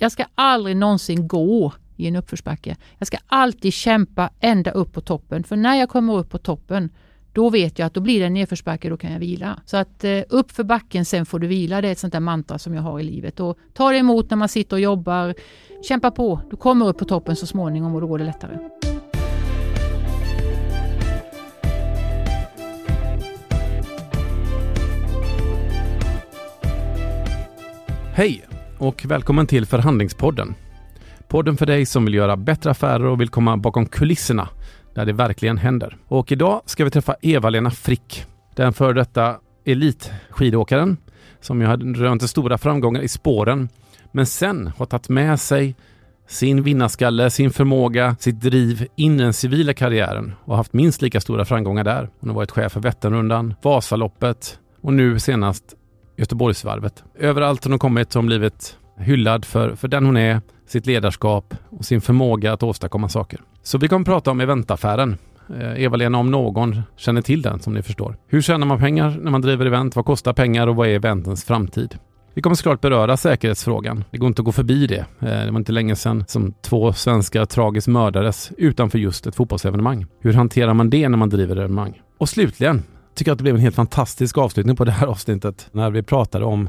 jag ska aldrig någonsin gå i en uppförsbacke. Jag ska alltid kämpa ända upp på toppen. För när jag kommer upp på toppen då vet jag att då blir det en nedförsbacke, då kan jag vila. Så att eh, upp för backen, sen får du vila. Det är ett sånt där mantra som jag har i livet. Och ta det emot när man sitter och jobbar. Kämpa på, du kommer upp på toppen så småningom och då går det lättare. Hej och välkommen till Förhandlingspodden. Podden för dig som vill göra bättre affärer och vill komma bakom kulisserna där det verkligen händer. Och idag ska vi träffa Eva-Lena Frick, den före detta elitskidåkaren som ju har rönt stora framgångar i spåren men sen har tagit med sig sin vinnarskalle, sin förmåga, sitt driv in i den civila karriären och haft minst lika stora framgångar där. Hon har varit chef för Vätternrundan, Vasaloppet och nu senast Göteborgsvarvet. Överallt har hon kommit hon blivit hyllad för, för den hon är, sitt ledarskap och sin förmåga att åstadkomma saker. Så vi kommer prata om eventaffären. Eh, Eva-Lena om någon känner till den som ni förstår. Hur tjänar man pengar när man driver event? Vad kostar pengar och vad är eventens framtid? Vi kommer såklart beröra säkerhetsfrågan. Det går inte att gå förbi det. Eh, det var inte länge sedan som två svenskar tragiskt mördades utanför just ett fotbollsevenemang. Hur hanterar man det när man driver evenemang? Och slutligen tycker att det blev en helt fantastisk avslutning på det här avsnittet när vi pratade om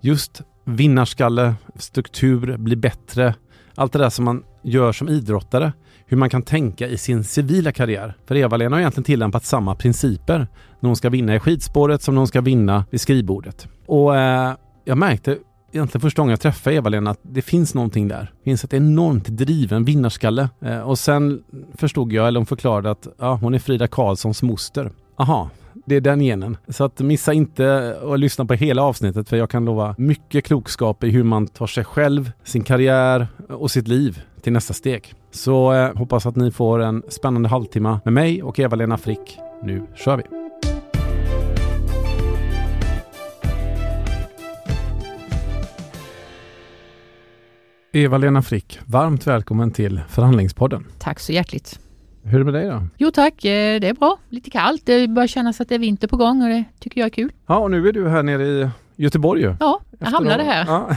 just vinnarskalle, struktur, bli bättre. Allt det där som man gör som idrottare. Hur man kan tänka i sin civila karriär. För Eva-Lena har egentligen tillämpat samma principer när hon ska vinna i skidspåret som när hon ska vinna vid skrivbordet. Och eh, jag märkte egentligen första gången jag träffade Eva-Lena att det finns någonting där. Det finns ett enormt driven vinnarskalle. Eh, och sen förstod jag, eller hon förklarade att ja, hon är Frida Karlssons moster. Aha, det är den genen. Så att missa inte att lyssna på hela avsnittet för jag kan lova mycket klokskap i hur man tar sig själv, sin karriär och sitt liv till nästa steg. Så eh, hoppas att ni får en spännande halvtimme med mig och Eva-Lena Frick. Nu kör vi! Eva-Lena Frick, varmt välkommen till Förhandlingspodden. Tack så hjärtligt. Hur är det med dig då? Jo tack, eh, det är bra. Lite kallt. Det börjar kännas att det är vinter på gång och det tycker jag är kul. Ja, och nu är du här nere i Göteborg ju. Ja, jag hamnade här. Ja,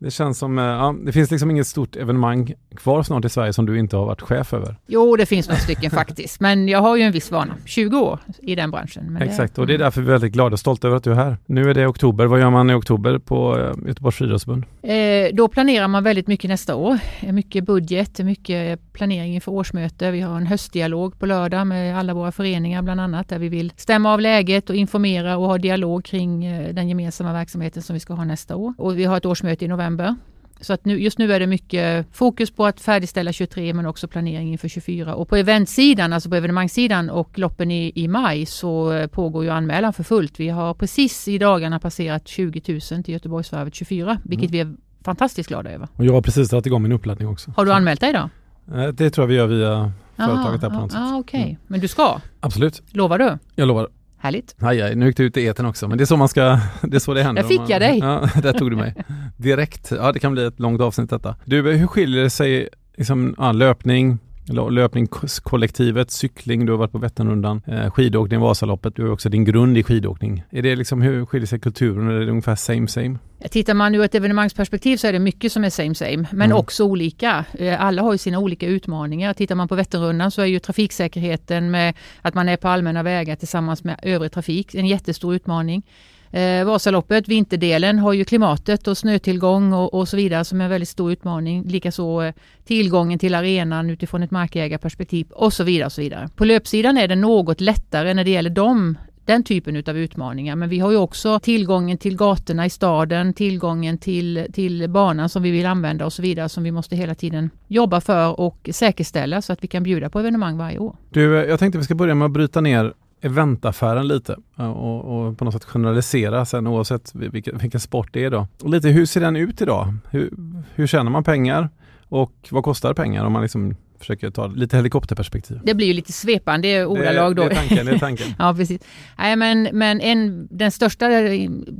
det känns som, eh, ja, det finns liksom inget stort evenemang kvar snart i Sverige som du inte har varit chef över. Jo, det finns några stycken faktiskt, men jag har ju en viss vana. 20 år i den branschen. Exakt, det, och det är därför vi är väldigt glada och stolta över att du är här. Nu är det oktober. Vad gör man i oktober på eh, Göteborgs friidrottsförbund? Eh, då planerar man väldigt mycket nästa år. Mycket budget, mycket planering inför årsmöte. Vi har en höstdialog på lördag med alla våra föreningar bland annat, där vi vill stämma av läget och informera och ha dialog kring eh, den gemensamma verksamheten som vi ska ha nästa år. Och vi har ett årsmöte i november. Så att nu, just nu är det mycket fokus på att färdigställa 23 men också planering inför 24. Och på eventsidan, alltså på evenemangssidan och loppen i, i maj så eh, pågår ju anmälan för fullt. Vi har precis i dagarna passerat 20 000 till Göteborgsvarvet 24, vilket mm. vi är fantastiskt glada över. Och jag har precis dragit igång min uppladdning också. Har du anmält dig då? Eh, det tror jag vi gör via företaget där på något sätt. Ah, Okej, okay. mm. men du ska? Absolut. Lovar du? Jag lovar. Härligt. Aj, aj, nu gick du ut i eten också, men det är så man ska, det är så det händer. Där fick man, jag dig. Ja, där tog du mig. Direkt. Ja, det kan bli ett långt avsnitt detta. Du, hur skiljer det sig, liksom, ja, löpning, löpningskollektivet, cykling, du har varit på Vätternrundan, eh, skidåkning, Vasaloppet, du har också din grund i skidåkning. Är det liksom, hur skiljer sig kulturen? Är det ungefär same same? Tittar man ur ett evenemangsperspektiv så är det mycket som är same same, men mm. också olika. Eh, alla har ju sina olika utmaningar. Tittar man på Vätternrundan så är ju trafiksäkerheten med att man är på allmänna vägar tillsammans med övrig trafik en jättestor utmaning. Eh, Vasaloppet, vinterdelen, har ju klimatet och snötillgång och, och så vidare som är en väldigt stor utmaning. Likaså eh, tillgången till arenan utifrån ett markägarperspektiv och så vidare. Och så vidare. På löpsidan är det något lättare när det gäller dem den typen av utmaningar. Men vi har ju också tillgången till gatorna i staden, tillgången till, till banan som vi vill använda och så vidare som vi måste hela tiden jobba för och säkerställa så att vi kan bjuda på evenemang varje år. Du, eh, jag tänkte vi ska börja med att bryta ner eventaffären lite och, och, på något sätt generalisera sen oavsett vilken, vilken sport det är då. Och lite hur ser den ut idag? Hur, hur tjänar man pengar? Och vad kostar pengar om man liksom försöker ta lite helikopterperspektiv. Det blir ju lite svepande ordalag då. Det, är tanken. Det är tanken. ja, precis. Nej, men men en, den största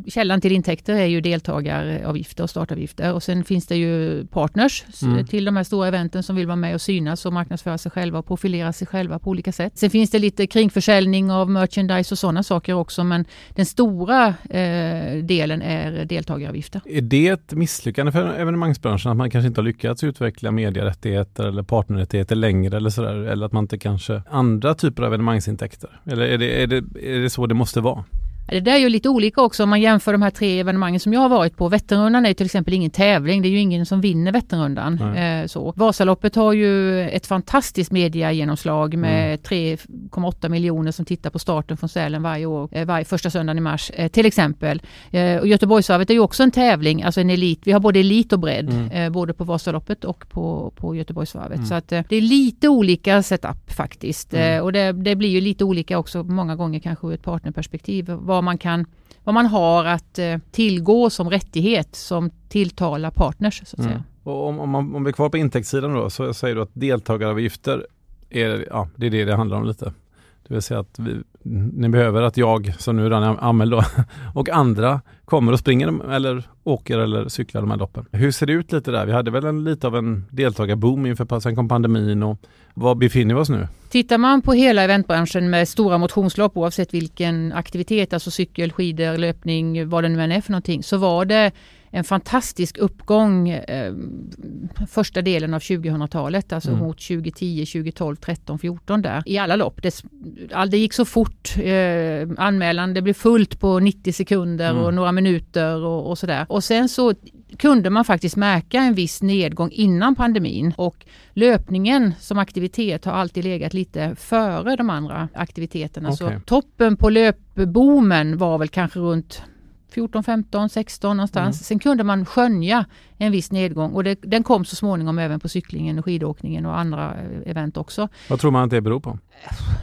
källan till intäkter är ju deltagaravgifter och startavgifter. Och sen finns det ju partners mm. till de här stora eventen som vill vara med och synas och marknadsföra sig själva och profilera sig själva på olika sätt. Sen finns det lite kringförsäljning av merchandise och sådana saker också. Men den stora eh, delen är deltagaravgifter. Är det ett misslyckande för evenemangsbranschen att man kanske inte har lyckats utveckla medierättigheter eller rättigheter längre eller sådär? Eller att man inte kanske andra typer av evenemangsintäkter? Eller är det, är det, är det så det måste vara? Det där är ju lite olika också om man jämför de här tre evenemangen som jag har varit på. Vätternrundan är till exempel ingen tävling, det är ju ingen som vinner Vätternrundan. Eh, så. Vasaloppet har ju ett fantastiskt mediagenomslag med mm. 3,8 miljoner som tittar på starten från Sälen varje år, eh, varje första söndagen i mars eh, till exempel. Eh, och Göteborgsvarvet är ju också en tävling, alltså en elit. Vi har både elit och bredd, mm. Eh, både på Vasaloppet och på, på Göteborgsvarvet. Mm. Så att eh, det är lite olika setup faktiskt. Mm. och det, det, blir ju lite olika också många gånger kanske ur ett partnerperspektiv vad man kan vad man har att eh, tillgå som rättighet som tilltalar partners. Så att mm. säga. Och om, om, man, om vi är kvar på intäktssidan då så säger du att deltagaravgifter är, ja, det är det det handlar om lite. Det vill säga att vi, ni behöver att jag, som nu redan är anmäld då, och andra kommer och springer eller åker eller cyklar de här loppen. Hur ser det ut lite där? Vi hade väl en, lite av en deltagarboom inför, sen kom pandemin och var befinner vi oss nu? Tittar man på hela eventbranschen med stora motionslopp oavsett vilken aktivitet, alltså cykel, skidor, löpning, vad det nu än är för någonting, så var det en fantastisk uppgång eh, första delen av 2000-talet, alltså mm. mot 2010, 2012, 13, 14 där i alla lopp. Det, all, det gick så fort. Eh, anmälan, det blev fullt på 90 sekunder mm. och några minuter och, och sådär. Och sen så kunde man faktiskt märka en viss nedgång innan pandemin och löpningen som aktivitet har alltid legat lite före de andra aktiviteterna. Okay. Så toppen på löpboomen var väl kanske runt 14, 15, 16 någonstans. Mm. Sen kunde man skönja en viss nedgång och det, den kom så småningom även på cyklingen och skidåkningen och andra eh, event också. Vad tror man att det beror på?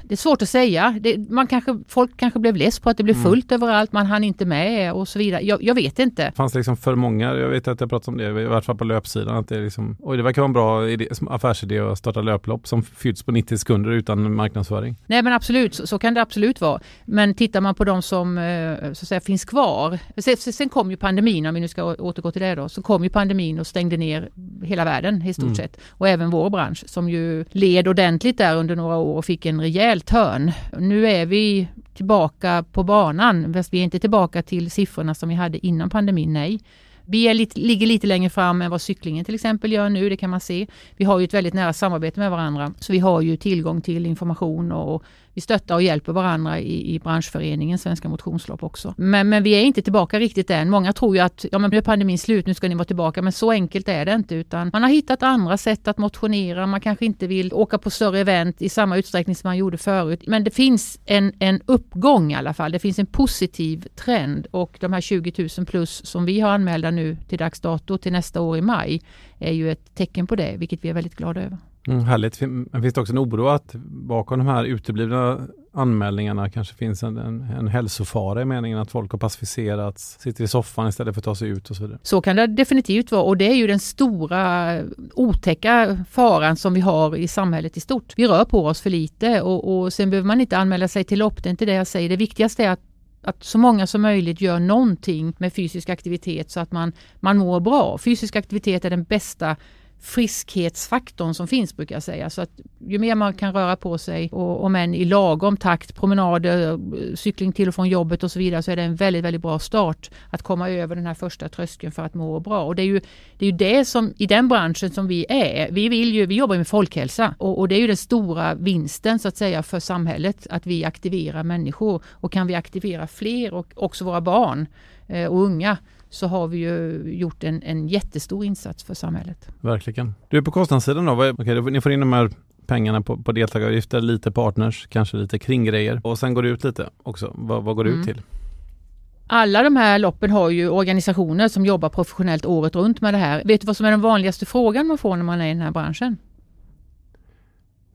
Det är svårt att säga. Det, man kanske, folk kanske blev less på att det blev mm. fullt mm. överallt, man hann inte med och så vidare. Jag, jag, vet inte. Fanns det liksom för många, jag vet att jag pratat om det, i varje fall på löpsidan, att det, är liksom, oj, det verkar vara en bra idé, affärsidé att starta löplopp som fylls på 90 sekunder utan marknadsföring. Nej men absolut, så, så kan det absolut vara. Men tittar man på de som eh, så att säga, finns kvar. Sen, sen kom ju pandemin, om vi nu ska återgå till det då, så kom ju pandemin och stängde ner hela världen i stort mm. sett. Och även vår bransch som ju led ordentligt där under några år och fick en rejäl törn. Nu är vi tillbaka på banan. Fast vi är inte tillbaka till siffrorna som vi hade innan pandemin, nej. Vi är lite, ligger lite längre fram än vad cyklingen till exempel gör nu, det kan man se. Vi har ju ett väldigt nära samarbete med varandra, så vi har ju tillgång till information och vi stöttar och hjälper varandra i, i branschföreningen Svenska motionslopp också. Men, men vi är inte tillbaka riktigt än. Många tror ju att ja, men nu är pandemin slut, nu ska ni vara tillbaka. Men så enkelt är det inte utan man har hittat andra sätt att motionera. Man kanske inte vill åka på större event i samma utsträckning som man gjorde förut. Men det finns en, en uppgång i alla fall. Det finns en positiv trend och de här 20 000 plus som vi har anmälda nu till dags dato till nästa år i maj är ju ett tecken på det, vilket vi är väldigt glada över. Mm, härligt. Men finns det också en oro att bakom de här uteblivna anmälningarna kanske finns en, en, en hälsofara i meningen att folk har pacificerats, sitter i soffan istället för att ta sig ut och så vidare? Så kan det definitivt vara och det är ju den stora otäcka faran som vi har i samhället i stort. Vi rör på oss för lite och, och sen behöver man inte anmäla sig till lopp, det är inte det jag säger. Det viktigaste är att att så många som möjligt gör någonting med fysisk aktivitet så att man, man mår bra. Fysisk aktivitet är den bästa friskhetsfaktorn som finns brukar jag säga. Så att ju mer man kan röra på sig och om än i lagom takt, promenader, cykling till och från jobbet och så vidare så är det en väldigt, väldigt bra start att komma över den här första tröskeln för att må bra. Och det är ju det, är ju det som i den branschen som vi är. Vi, vill ju, vi jobbar med folkhälsa och, och det är ju den stora vinsten så att säga för samhället att vi aktiverar människor och kan vi aktivera fler och också våra barn eh, och unga så har vi ju gjort en, en jättestor insats för samhället. Verkligen. Du, är på kostnadssidan då, okay, ni får in de här pengarna på, på deltagaravgifter, lite partners, kanske lite kringgrejer och sen går det ut lite också. Vad, vad går det mm. ut till? Alla de här loppen har ju organisationer som jobbar professionellt året runt med det här. Vet du vad som är den vanligaste frågan man får när man är i den här branschen?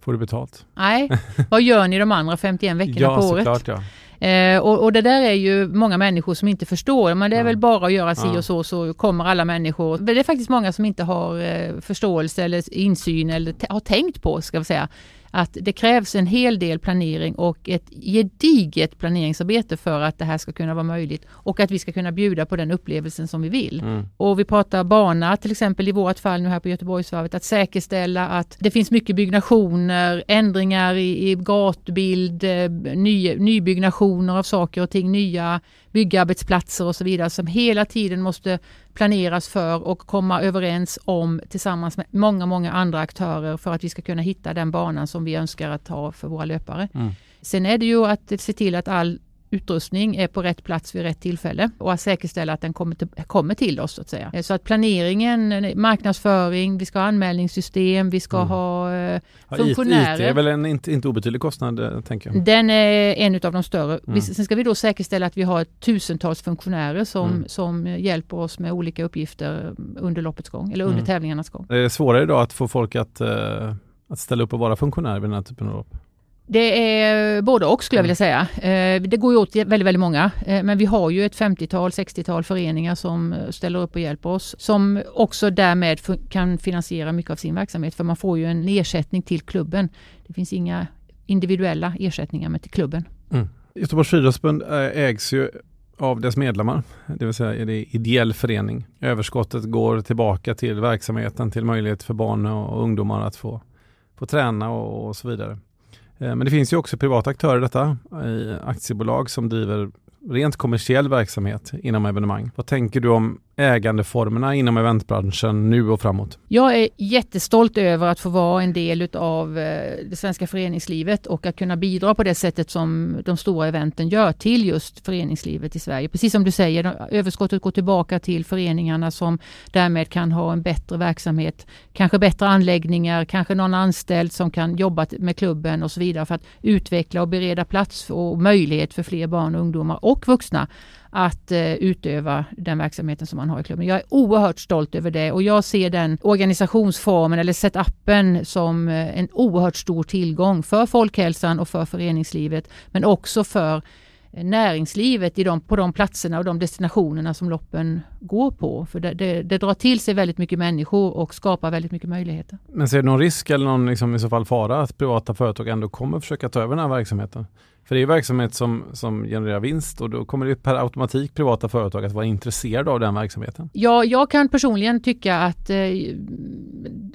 Får du betalt? Nej, vad gör ni de andra 51 veckorna ja, på året? Såklart, ja. Eh, och, och, det där är ju många människor som inte förstår, men det är ja. väl bara att göra si ja. och så så kommer alla människor. Det är faktiskt många som inte har eh, förståelse eller insyn eller har tänkt på, ska vi säga, att det krävs en hel del planering och ett gediget planeringsarbete för att det här ska kunna vara möjligt och att vi ska kunna bjuda på den upplevelsen som vi vill. Mm. Och vi pratar bana till exempel i vårt fall nu här på Göteborgsvarvet att säkerställa att det finns mycket byggnationer, ändringar i, i gatbild, eh, ny, nybyggnationer av saker och ting, nya byggarbetsplatser och så vidare som hela tiden måste planeras för och komma överens om tillsammans med många, många andra aktörer för att vi ska kunna hitta den banan som vi önskar att ha för våra löpare. Mm. Sen är det ju att se till att all utrustning är på rätt plats vid rätt tillfälle och att säkerställa att den kommer till, kommer till oss. Så att säga. Så att planeringen, marknadsföring, vi ska ha anmälningssystem, vi ska mm. ha eh, funktionärer. IT är väl en inte, inte obetydlig kostnad, eh, tänker jag. Den är en av de större. Mm. Sen ska vi då säkerställa att vi har tusentals funktionärer som, mm. som hjälper oss med olika uppgifter under loppets gång, eller under mm. tävlingarnas gång. Det är svårare idag att få folk att, att ställa upp och vara funktionär vid den här typen av lopp? Det är både och skulle jag vilja säga. Eh, det går ju åt väldigt, väldigt många. Eh, men vi har ju ett 50-tal, 60-tal föreningar som eh, ställer upp och hjälper oss. Som också därmed kan finansiera mycket av sin verksamhet. För man får ju en ersättning till klubben. Det finns inga individuella ersättningar med till klubben. Mm. Göteborgs friidrottsförbund ägs ju av dess medlemmar, det vill säga är det ideell förening. Överskottet går tillbaka till verksamheten, till möjlighet för barn och ungdomar att få, få träna och, och så vidare. Eh, men det finns ju också privata aktörer i detta, i aktiebolag som driver rent kommersiell verksamhet inom evenemang. Vad tänker du om ägandeformerna inom eventbranschen nu och framåt? Jag är jättestolt över att få vara en del av eh, det svenska föreningslivet och att kunna bidra på det sättet som de stora eventen gör till just föreningslivet i Sverige. Precis som du säger, överskottet går tillbaka till föreningarna som därmed kan ha en bättre verksamhet, kanske bättre anläggningar, kanske någon anställd som kan jobba med klubben och så vidare för att utveckla och bereda plats och möjlighet för fler barn och ungdomar och vuxna att eh, utöva den verksamheten som man har i klubben. Jag är oerhört stolt över det och jag ser den organisationsformen eller setupen som eh, en oerhört stor tillgång för folkhälsan och för föreningslivet men också för eh, näringslivet i de, på de platserna och de destinationerna som loppen går på. För det, det, det, drar till sig väldigt mycket människor och skapar väldigt mycket möjligheter. Men ser du någon risk eller någon liksom i så fall fara att privata företag ändå kommer försöka ta över den här verksamheten? För det är verksamhet som, som genererar vinst och då kommer det per automatik privata företag att vara intresserade av den verksamheten. Ja, jag kan personligen tycka att eh,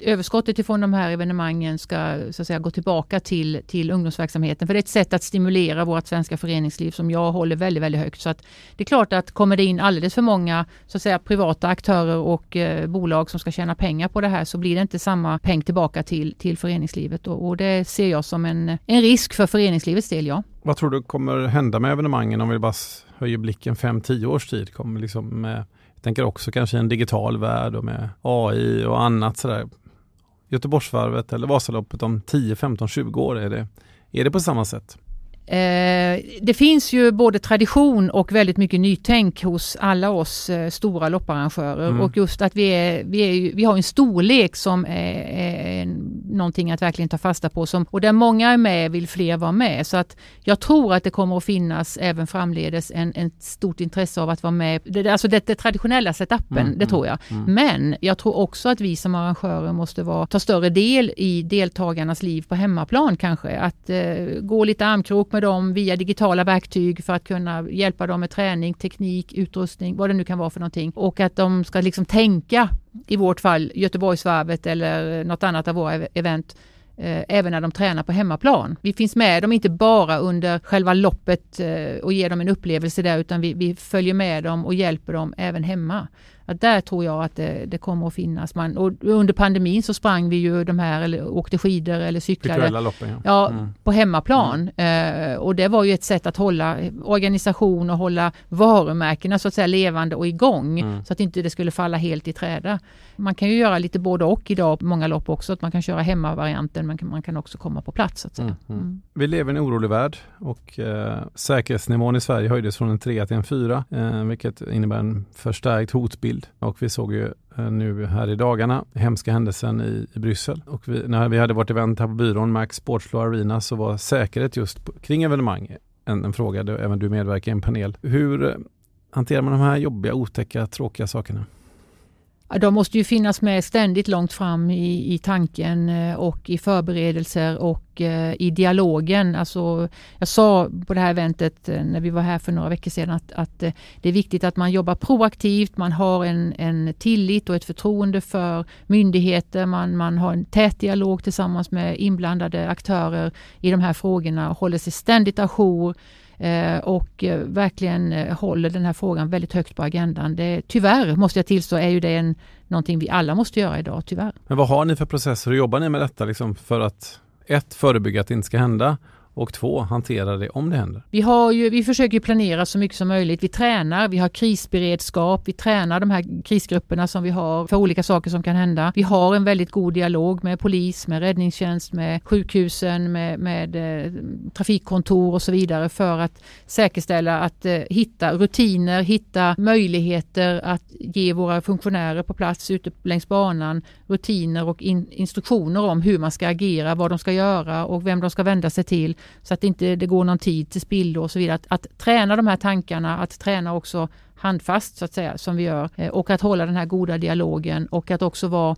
överskottet ifrån de här evenemangen ska så att säga, gå tillbaka till, till ungdomsverksamheten. För det är ett sätt att stimulera vårt svenska föreningsliv som jag håller väldigt, väldigt högt. Så att det är klart att kommer det in alldeles för många så att säga, privata aktörer och eh, bolag som ska tjäna pengar på det här så blir det inte samma peng tillbaka till, till föreningslivet. Och, och det ser jag som en, en risk för föreningslivets del, ja. Vad tror du kommer hända med evenemangen om vi bara höjer blicken 5-10 års tid? Kommer liksom eh, jag tänker också kanske en digital värld och med AI och annat sådär. Göteborgsvarvet eller Vasaloppet om 10, 15, 20 år, är det, är det på samma sätt? Eh, det finns ju både tradition och väldigt mycket nytänk hos alla oss eh, stora lopparrangörer mm. och just att vi, är, vi, är, vi har en storlek som är, är någonting att verkligen ta fasta på som, och där många är med vill fler vara med. Så att jag tror att det kommer att finnas även framledes en, en stort intresse av att vara med. Det, alltså det, det traditionella setupen, mm, det tror jag. Mm, mm. Men jag tror också att vi som arrangörer måste vara, ta större del i deltagarnas liv på hemmaplan kanske. Att eh, gå lite armkrok med dem via digitala verktyg för att kunna hjälpa dem med träning, teknik, utrustning, vad det nu kan vara för någonting. Och att de ska liksom tänka, i vårt fall Göteborgsvarvet eller något annat av våra event, eh, även när de tränar på hemmaplan. Vi finns med dem inte bara under själva loppet eh, och ger dem en upplevelse där utan vi, vi följer med dem och hjälper dem även hemma. Att där tror jag att det, det, kommer att finnas. Man, och under pandemin så sprang vi ju de här, eller åkte skidor eller cyklade. Loppen, ja. ja mm. på hemmaplan. Mm. Eh, och det var ju ett sätt att hålla organisation och hålla varumärkena så att säga levande och igång. Mm. Så att inte det skulle falla helt i träda. Man kan ju göra lite både och idag på många lopp också. Att man kan köra hemmavarianten men man kan också komma på plats. Så att säga. Mm, mm. Mm. Vi lever i en orolig värld och eh, säkerhetsnivån i Sverige höjdes från en 3 till en 4. Eh, vilket innebär en förstärkt hotbild bild. Och vi såg ju eh, nu här i dagarna hemska händelsen i, i Bryssel. Och vi, när vi hade vårt event här på byrån, Max Sportslow Arena, så var säkerhet just på, kring evenemang en, en fråga, även du medverkar i en panel. Hur eh, hanterar man de här jobbiga, otäcka, tråkiga sakerna? De måste ju finnas med ständigt långt fram i, i tanken eh, och i förberedelser och eh, i dialogen. Alltså, jag sa på det här eventet eh, när vi var här för några veckor sedan att, att det är viktigt att man jobbar proaktivt, man har en, en tillit och ett förtroende för myndigheter, man, man har en tät dialog tillsammans med inblandade aktörer i de här frågorna och håller sig ständigt ajour Eh, och eh, verkligen eh, håller den här frågan väldigt högt på agendan. Det, tyvärr, måste jag tillstå, är ju det en, någonting vi alla måste göra idag, tyvärr. Men vad har ni för processer och jobbar ni med detta liksom för att ett, förebygga att det inte ska hända och två, hantera det om det händer? Vi, har ju, vi försöker planera så mycket som möjligt. Vi tränar, vi har krisberedskap, vi tränar de här krisgrupperna som vi har för olika saker som kan hända. Vi har en väldigt god dialog med polis, med räddningstjänst, med sjukhusen, med, med eh, trafikkontor och så vidare för att säkerställa att eh, hitta rutiner, hitta möjligheter att ge våra funktionärer på plats ute längs banan rutiner och in, instruktioner om hur man ska agera, vad de ska göra och vem de ska vända sig till så att det inte det går någon tid till spillo och så vidare. Att, att träna de här tankarna, att träna också handfast så att säga som vi gör eh, och att hålla den här goda dialogen och att också vara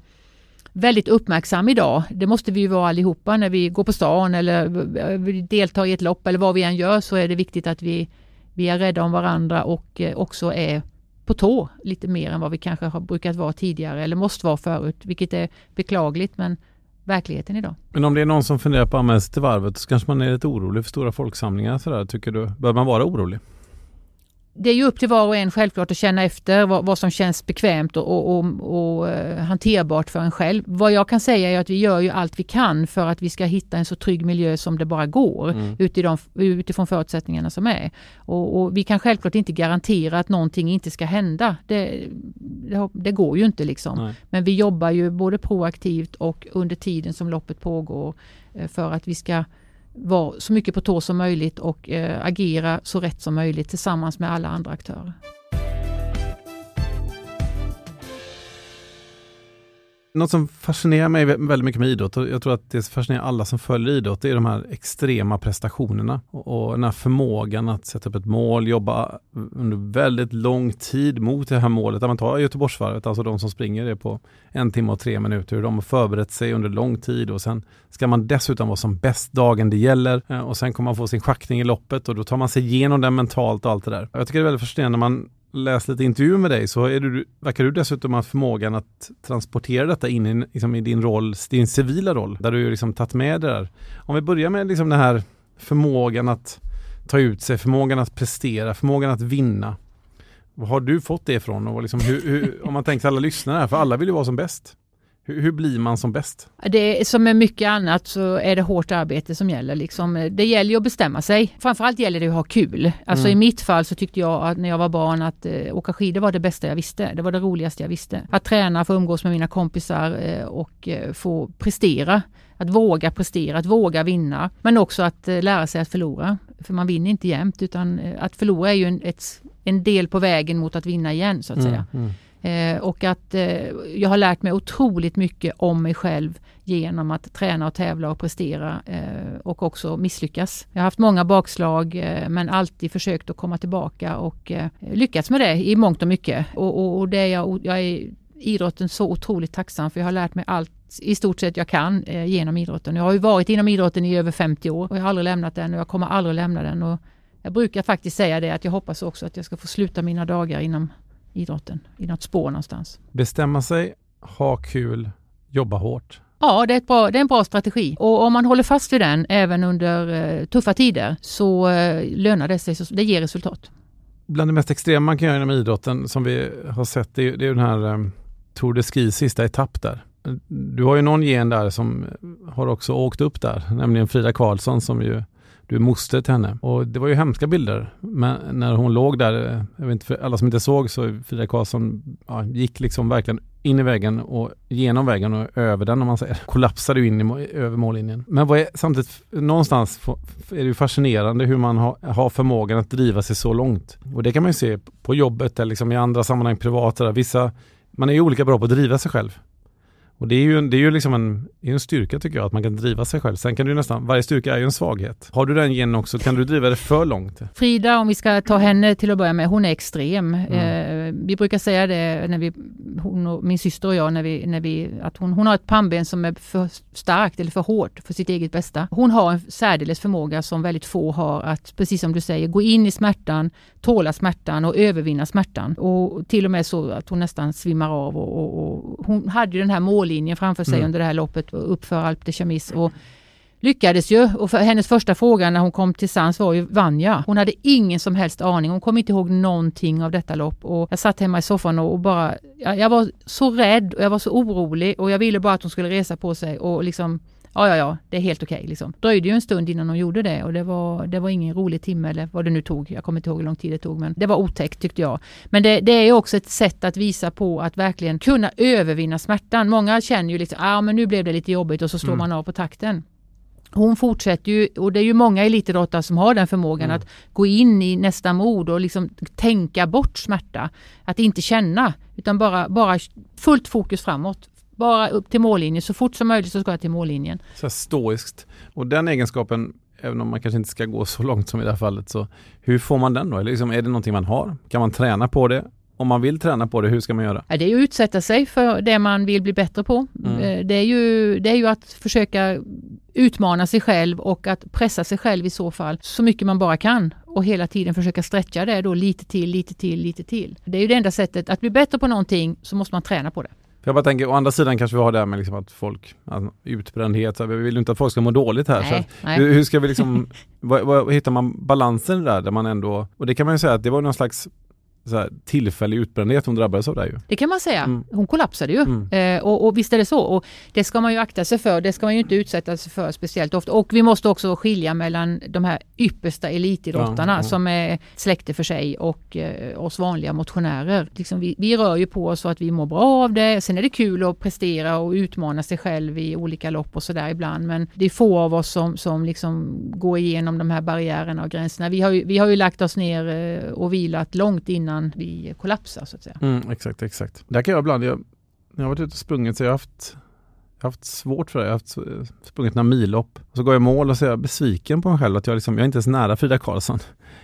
väldigt uppmärksam idag. Det måste vi ju vara allihopa när vi går på stan eller deltar i ett lopp eller vad vi än gör så är det viktigt att vi, vi är rädda om varandra och eh, också är på tå lite mer än vad vi kanske har brukat vara tidigare eller måste vara förut, vilket är beklagligt men verkligheten idag. Men om det är någon som funderar på att anmäla sig till varvet så kanske man är lite orolig för stora folksamlingar sådär. Tycker du, bör man vara orolig? Det är ju upp till var och en självklart att känna efter vad, vad som känns bekvämt och, och, och, och, eh, hanterbart för en själv. Vad jag kan säga är att vi gör ju allt vi kan för att vi ska hitta en så trygg miljö som det bara går mm. utifrån, utifrån förutsättningarna som är. Och, vi kan självklart inte garantera att någonting inte ska hända. Det, det, det går ju inte liksom. Nej. Men vi jobbar ju både proaktivt och under tiden som loppet pågår eh, för att vi ska vara så mycket på tå som möjligt och eh, agera så rätt som möjligt tillsammans med alla andra aktörer. Något som fascinerar mig väldigt mycket med idrott och jag tror att det fascinerar alla som följer idrott, det är de här extrema prestationerna och, den här förmågan att sätta upp ett mål, jobba under väldigt lång tid mot det här målet. man tar Göteborgsvarvet, alltså de som springer det på en timme och tre minuter. De har förberett sig under lång tid och sen ska man dessutom vara som bäst dagen det gäller eh, och sen kommer man få sin schackning i loppet och då tar man sig igenom den mentalt och allt det där. Jag tycker det är väldigt fascinerande när man läst lite intervjuer med dig så är du, verkar du dessutom ha förmågan att transportera detta in i, liksom i din roll, din civila roll, där du liksom tagit med det där. Om vi börjar med liksom den här förmågan att ta ut sig, förmågan att prestera, förmågan att vinna. Var har du fått det ifrån? Och liksom hur, hur, om man tänker alla lyssnare här, för alla vill ju vara som bäst. Hur, hur, blir man som bäst? Det, som med mycket annat så är det hårt arbete som gäller. Liksom. Det gäller ju att bestämma sig. Framförallt gäller det att ha kul. Alltså mm. i mitt fall så tyckte jag att när jag var barn att eh, åka skidor var det bästa jag visste. Det var det roligaste jag visste. Att träna, få umgås med mina kompisar eh, och eh, få prestera. Att våga prestera, att våga vinna. Men också att eh, lära sig att förlora. För man vinner inte jämt utan eh, att förlora är ju en, ett, en del på vägen mot att vinna igen så att mm, säga. Mm. Eh, och att eh, jag har lärt mig otroligt mycket om mig själv genom att träna och tävla och prestera eh, och också misslyckas. Jag har haft många bakslag eh, men alltid försökt att komma tillbaka och eh, lyckats med det i mångt och mycket. Och, och, och det är jag, jag är idrotten så otroligt tacksam för jag har lärt mig allt i stort sett jag kan eh, genom idrotten. Jag har ju varit inom idrotten i över 50 år och jag har aldrig lämnat den och jag kommer aldrig lämna den. Och jag brukar faktiskt säga det att jag hoppas också att jag ska få sluta mina dagar inom idrotten i något spår någonstans. Bestämma sig, ha kul, jobba hårt. Ja, det är, bra, det är en bra strategi och om man håller fast vid den även under eh, tuffa tider så eh, lönar det sig, så, det ger resultat. Bland det mest extrema man kan göra inom idrotten som vi har sett det är, det är den här eh, Tour de Ski sista etapp där. Du har ju någon gen där som har också åkt upp där, nämligen Frida Karlsson som ju du är moster till henne. Och det var ju hemska bilder. Men när hon låg där, eh, jag vet inte, för alla som inte såg så Frida Karlsson ja, gick liksom verkligen in i väggen och genom väggen och över den om man säger. Kollapsade in i, över mållinjen. Men vad är, samtidigt, någonstans är det ju fascinerande hur man har, har förmågan att driva sig så långt. Och det kan man ju se på jobbet eller liksom i andra sammanhang privat. Vissa, man är ju olika bra på att driva sig själv. Och det är ju, det är ju liksom en, en styrka tycker jag, att man kan driva sig själv. Sen kan du nästan, varje styrka är ju en svaghet. Har du den genen också, kan du driva det för långt? Frida, om vi ska ta henne till att börja med, hon är extrem. Mm. Eh, vi brukar säga det, när vi, och, min syster och jag, när vi, när vi, att hon, hon har ett pannben som är för starkt eller för hårt för sitt eget bästa. Hon har en särdeles förmåga som väldigt få har att, precis som du säger, gå in i smärtan, tåla smärtan och övervinna smärtan. Och till och med så att hon nästan svimmar av. Och, och, och hon hade ju den här mållinjen framför sig mm. under det här loppet uppför Alpe de Chamis. Och lyckades ju och för hennes första fråga när hon kom till sans var ju vann jag? Hon hade ingen som helst aning. Hon kom inte ihåg någonting av detta lopp och jag satt hemma i soffan och, bara, jag, jag var så rädd och jag var så orolig och jag ville bara att hon skulle resa på sig och liksom Ja, ja, ja, det är helt okej. Okay, liksom. Dröjde ju en stund innan hon gjorde det och det var, det var ingen rolig timme eller vad det nu tog. Jag kommer inte ihåg hur lång tid det tog, men det var otäckt tyckte jag. Men det, det är också ett sätt att visa på att verkligen kunna övervinna smärtan. Många känner ju liksom, ja ah, men nu blev det lite jobbigt och så slår mm. man av på takten. Hon fortsätter ju, och det är ju många elitidrottare som har den förmågan mm. att gå in i nästa mod och liksom tänka bort smärta. Att inte känna, utan bara, bara fullt fokus framåt. Bara upp till mållinjen, så fort som möjligt så ska jag till mållinjen. Så stoiskt. Och den egenskapen, även om man kanske inte ska gå så långt som i det här fallet, så hur får man den då? Eller liksom, är det någonting man har? Kan man träna på det? Om man vill träna på det, hur ska man göra? Ja, det är ju att utsätta sig för det man vill bli bättre på. Mm. Eh, det, är ju, det är ju att försöka utmana sig själv och att pressa sig själv i så fall så mycket man bara kan och hela tiden försöka stretcha det då lite till, lite till, lite till. Det är ju det enda sättet. Att bli bättre på någonting så måste man träna på det. Jag bara tänker, å andra sidan kanske vi har det här med liksom att folk, alltså, utbrändhet, så vi vill inte att folk ska må dåligt här. Nej, så nej. Hur, hur, ska vi liksom, vad, vad, hittar man balansen där, där man ändå, och det kan man ju säga att det var någon slags här, tillfällig utbrändhet hon drabbades av det ju. Det kan man säga. Mm. Hon kollapsade ju. Mm. Eh, och, och visst är det så. Och det ska man ju akta sig för. Det ska man ju inte utsätta sig för speciellt ofta. Och vi måste också skilja mellan de här yppersta elitidrottarna ja, ja. som är släkte för sig och eh, oss vanliga motionärer. Liksom vi, vi, rör ju på oss så att vi mår bra av det. Sen är det kul att prestera och utmana sig själv i olika lopp och sådär ibland. Men det är få av oss som, som liksom går igenom de här barriärerna och gränserna. Vi har ju, vi har ju lagt oss ner eh, och vilat långt innan innan vi kollapsar så att säga. Mm, exakt, exakt. Där kan jag ibland, jag, när jag har varit ute och sprungit så jag har haft jag har haft svårt för det. Jag har haft, sprungit några millopp. Så går jag i mål och så är jag besviken på mig själv att jag, liksom, jag är inte ens nära Frida Karlsson.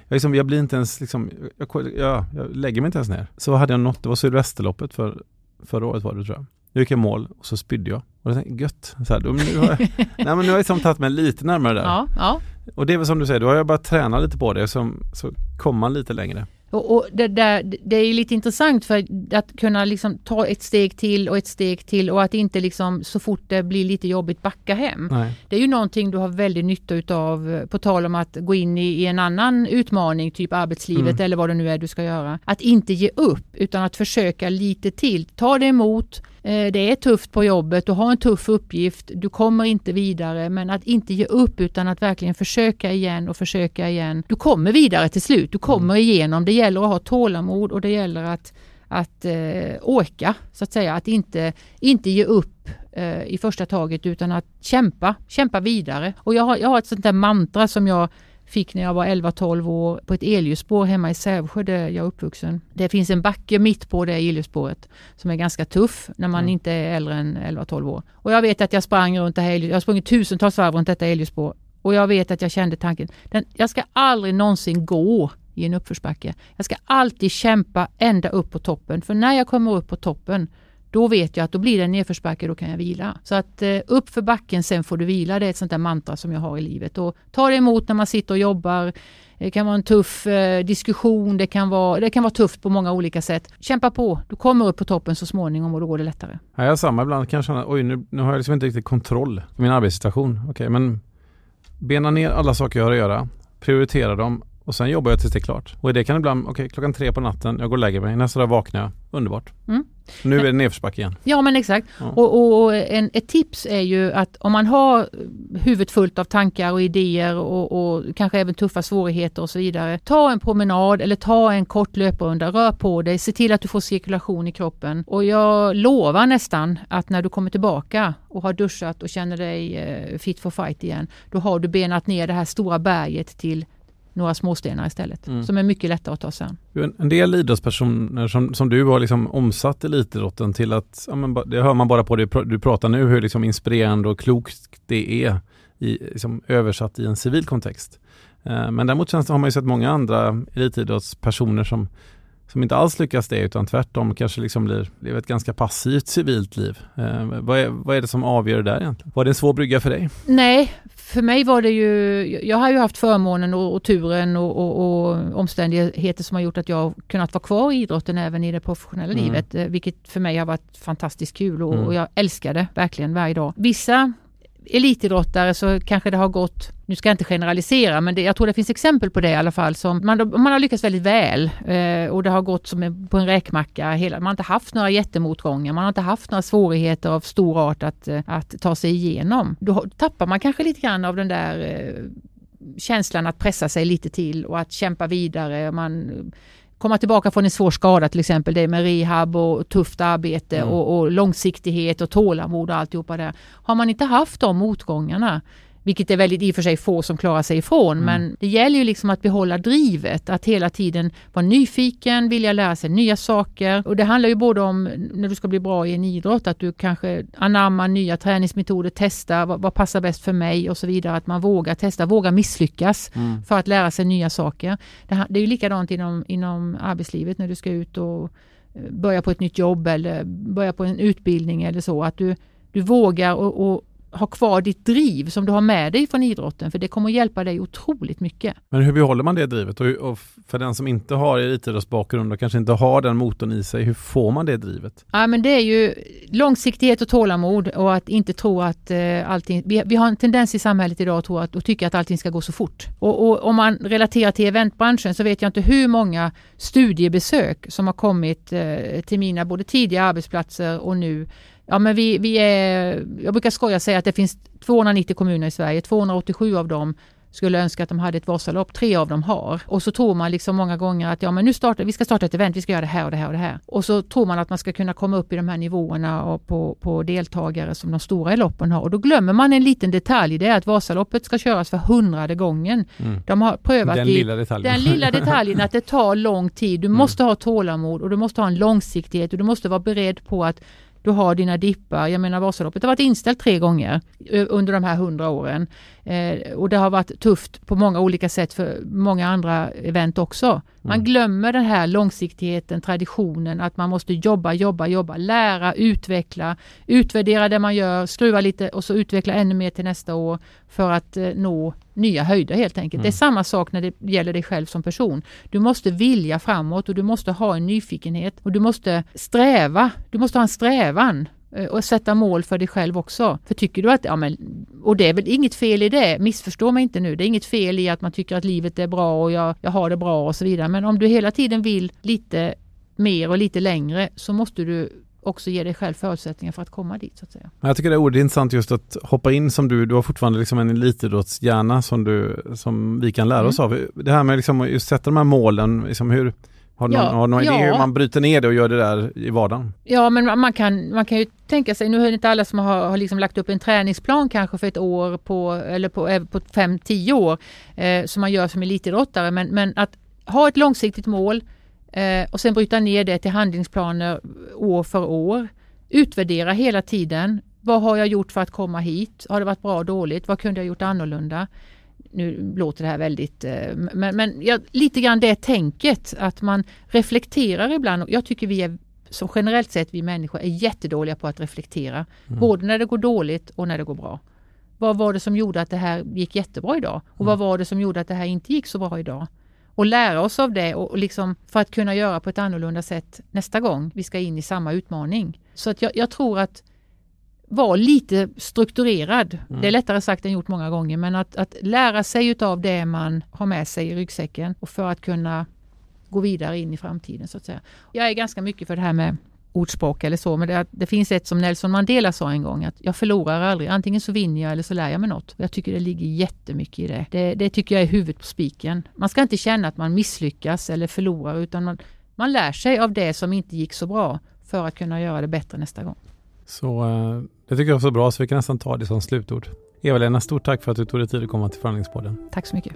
Jag, liksom, jag blir inte ens, liksom, jag, jag, jag lägger mig inte ens ner. Så hade jag nått, det var Sylvesterloppet för, förra året var det tror jag. Jag gick i mål och så spydde jag. Och jag tänkte, gött. Så här, då, nu har jag, nej, men nu har jag liksom tagit mig lite närmare där. Ja, ja. Och det är väl som du säger, då har jag bara tränat lite på det så, så kommer man lite längre. Och, och det, där, det är lite intressant för att kunna liksom ta ett steg till och ett steg till och att inte liksom så fort det blir lite jobbigt backa hem. Nej. Det är ju någonting du har väldigt nytta utav på tal om att gå in i, i en annan utmaning, typ arbetslivet mm. eller vad det nu är du ska göra. Att inte ge upp utan att försöka lite till. Ta det emot, det är tufft på jobbet, du har en tuff uppgift, du kommer inte vidare men att inte ge upp utan att verkligen försöka igen och försöka igen. Du kommer vidare till slut, du kommer mm. igenom. Det gäller att ha tålamod och det gäller att, att eh, orka så att säga, att inte, inte ge upp eh, i första taget utan att kämpa, kämpa vidare. Och jag har, jag har ett sånt där mantra som jag fick när jag var 11-12 år på ett elljusspår hemma i Sävsjö där jag är uppvuxen. Det finns en backe mitt på det elljusspåret som är ganska tuff när man mm. inte är äldre än 11-12 år. Och jag vet att jag sprang runt det här Jag har sprungit tusentals varv runt detta elljusspår och jag vet att jag kände tanken, den, jag ska aldrig någonsin gå i en uppförsbacke. Jag ska alltid kämpa ända upp på toppen för när jag kommer upp på toppen då vet jag att då blir det en nedförsbacke, då kan jag vila. Så att eh, upp för backen, sen får du vila. Det är ett sånt där mantra som jag har i livet. Och ta det emot när man sitter och jobbar. Det kan vara en tuff eh, diskussion, det kan, vara, det kan vara tufft på många olika sätt. Kämpa på, du kommer upp på toppen så småningom och då går det lättare. Ja, jag har samma ibland kan jag känna, oj nu, nu har jag liksom inte riktigt kontroll på min arbetssituation. Okej, okay, men bena ner alla saker jag har att göra, prioritera dem och sen jobbar jag tills det är klart. Och det kan ibland, okej okay, klockan tre på natten, jag går och lägger mig, nästa dag vaknar jag, underbart. Mm. Nu är det nedförsbacke igen. Ja men exakt. Ja. Och, och, och en, ett tips är ju att om man har huvudet fullt av tankar och idéer och, och, kanske även tuffa svårigheter och så vidare. Ta en promenad eller ta en kort löprunda, rör på dig, se till att du får cirkulation i kroppen. Och jag lovar nästan att när du kommer tillbaka och har duschat och känner dig eh, fit for fight igen, då har du benat ner det här stora berget till några småstenar istället. Mm. Som är mycket lättare att ta sig an. En del idrottspersoner som, som du har liksom omsatt elitidrotten till att, ja, men, det hör man bara på det du pratar nu, hur liksom inspirerande och klokt det är i, liksom, översatt i en civil kontext. Eh, men däremot känns det, har man ju sett många andra elitidrottspersoner som som inte alls lyckas det utan tvärtom kanske liksom blir, lever ett ganska passivt civilt liv. Eh, vad, är, vad är det som avgör det där egentligen? Var det en svår brygga för dig? Nej, för mig var det ju, jag har ju haft förmånen och, och turen och, och, och, omständigheter som har gjort att jag kunnat vara kvar i idrotten även i det professionella mm. livet, eh, vilket för mig har varit fantastiskt kul och, mm. och jag älskar det verkligen varje dag. Vissa elitidrottare så kanske det har gått, nu ska jag inte generalisera, men det, jag tror det finns exempel på det i alla fall, som man, man har lyckats väldigt väl eh, och det har gått som på en räkmacka. Hela, man har inte haft några jättemotgångar, man har inte haft några svårigheter av stor art att, eh, att ta sig igenom. Då tappar man kanske lite grann av den där eh, känslan att pressa sig lite till och att kämpa vidare. Man komma tillbaka från en svår skada till exempel, det med rehab och tufft arbete mm. och, och, långsiktighet och tålamod och alltihopa där. Har man inte haft de motgångarna vilket är väldigt i och för sig få som klarar sig ifrån. Mm. Men det gäller ju liksom att behålla drivet, att hela tiden vara nyfiken, vilja lära sig nya saker. Och det handlar ju både om när du ska bli bra i en idrott, att du kanske anammar nya träningsmetoder, testa vad, vad passar bäst för mig och så vidare. Att man vågar testa, vågar misslyckas mm. för att lära sig nya saker. Det, det är ju likadant inom, inom arbetslivet när du ska ut och eh, börja på ett nytt jobb eller börja på en utbildning eller så. Att du, du vågar och, och ha kvar ditt driv som du har med dig från idrotten för det kommer att hjälpa dig otroligt mycket. Men hur behåller man det drivet? Och, för den som inte har elitidrottsbakgrund och kanske inte har den motorn i sig, hur får man det drivet? Ja men det är ju långsiktighet och tålamod och att inte tro att eh, allting, vi, vi, har en tendens i samhället idag att tro att och tycka att allting ska gå så fort. Och, och om man relaterar till eventbranschen så vet jag inte hur många studiebesök som har kommit eh, till mina både tidiga arbetsplatser och nu Ja men vi, vi är, jag brukar skoja säga att det finns 290 kommuner i Sverige, 287 av dem skulle önska att de hade ett Vasalopp. Tre av dem har. Och så tror man liksom många gånger att ja, men nu startar, vi ska starta ett event, vi ska göra det här och det här och det här. Och så tror man att man ska kunna komma upp i de här nivåerna och på, på deltagare som de stora loppen har. Och då glömmer man en liten detalj, det är att Vasaloppet ska köras för hundrade gången. Mm. De har prövat den, i, lilla detaljen. den lilla detaljen att det tar lång tid. Du mm. måste ha tålamod och du måste ha en långsiktighet och du måste vara beredd på att du har dina dippar. Jag menar Vasaloppet har varit inställt tre gånger under de här hundra åren. Eh, och det har varit tufft på många olika sätt för många andra event också. Man mm. glömmer den här långsiktigheten, traditionen, att man måste jobba, jobba, jobba, lära, utveckla, utvärdera det man gör, skruva lite och så utveckla ännu mer till nästa år för att eh, nå nya höjder helt enkelt. Mm. Det är mm. samma sak när det gäller dig själv som person. Du måste vilja framåt och du måste ha en nyfikenhet och du måste sträva. Du måste ha en strävan eh, och sätta mål för dig själv också. För tycker du att, ja men, och det är väl inget fel i det, missförstå mig inte nu, det är inget fel i att man tycker att livet är bra och jag, jag har det bra och så vidare. Men om du hela tiden vill lite mer och lite längre så måste du också ge dig själv förutsättningar för att komma dit så att säga. Jag tycker det är oerhört intressant just att hoppa in som du, du har fortfarande liksom en elitidrottshjärna som, du, som vi kan lära mm. oss av. Det här med liksom att sätta de här målen, liksom hur, har du ja, någon, har någon ja. idé hur man bryter ner det och gör det där i vardagen? Ja men man kan, man kan ju tänka sig, nu är det inte alla som har, har liksom lagt upp en träningsplan kanske för ett år på, eller på, eh, på fem, tio år eh, som man gör som elitidrottare men, men att ha ett långsiktigt mål eh, och sen bryta ner det till handlingsplaner år för år. Utvärdera hela tiden. Vad har jag gjort för att komma hit? Har det varit bra och dåligt? Vad kunde jag gjort annorlunda? Nu låter det här väldigt, eh, men, men ja, lite grann det tänket att man reflekterar ibland. Jag tycker vi är som generellt sett vi människor är jättedåliga på att reflektera. Mm. Både när det går dåligt och när det går bra. Vad var det som gjorde att det här gick jättebra idag? Och mm. vad var det som gjorde att det här inte gick så bra idag? Och lära oss av det och, liksom för att kunna göra på ett annorlunda sätt nästa gång vi ska in i samma utmaning. Så att jag, jag tror att vara lite strukturerad. Mm. Det är lättare sagt än gjort många gånger men att, att lära sig utav det man har med sig i ryggsäcken och för att kunna gå vidare in i framtiden så att säga. Jag är ganska mycket för det här med ordspråk eller så, men det, det, finns ett som Nelson Mandela sa en gång att jag förlorar aldrig, antingen så vinner jag eller så lär jag mig något. Jag tycker det ligger jättemycket i det. Det, det tycker jag är huvudet på spiken. Man ska inte känna att man misslyckas eller förlorar utan man, man lär sig av det som inte gick så bra för att kunna göra det bättre nästa gång. Så eh, det tycker jag var så bra så vi kan nästan ta det som slutord. Eva-Lena, stort tack för att du tog dig tid att komma till Förhandlingspodden. Tack så mycket.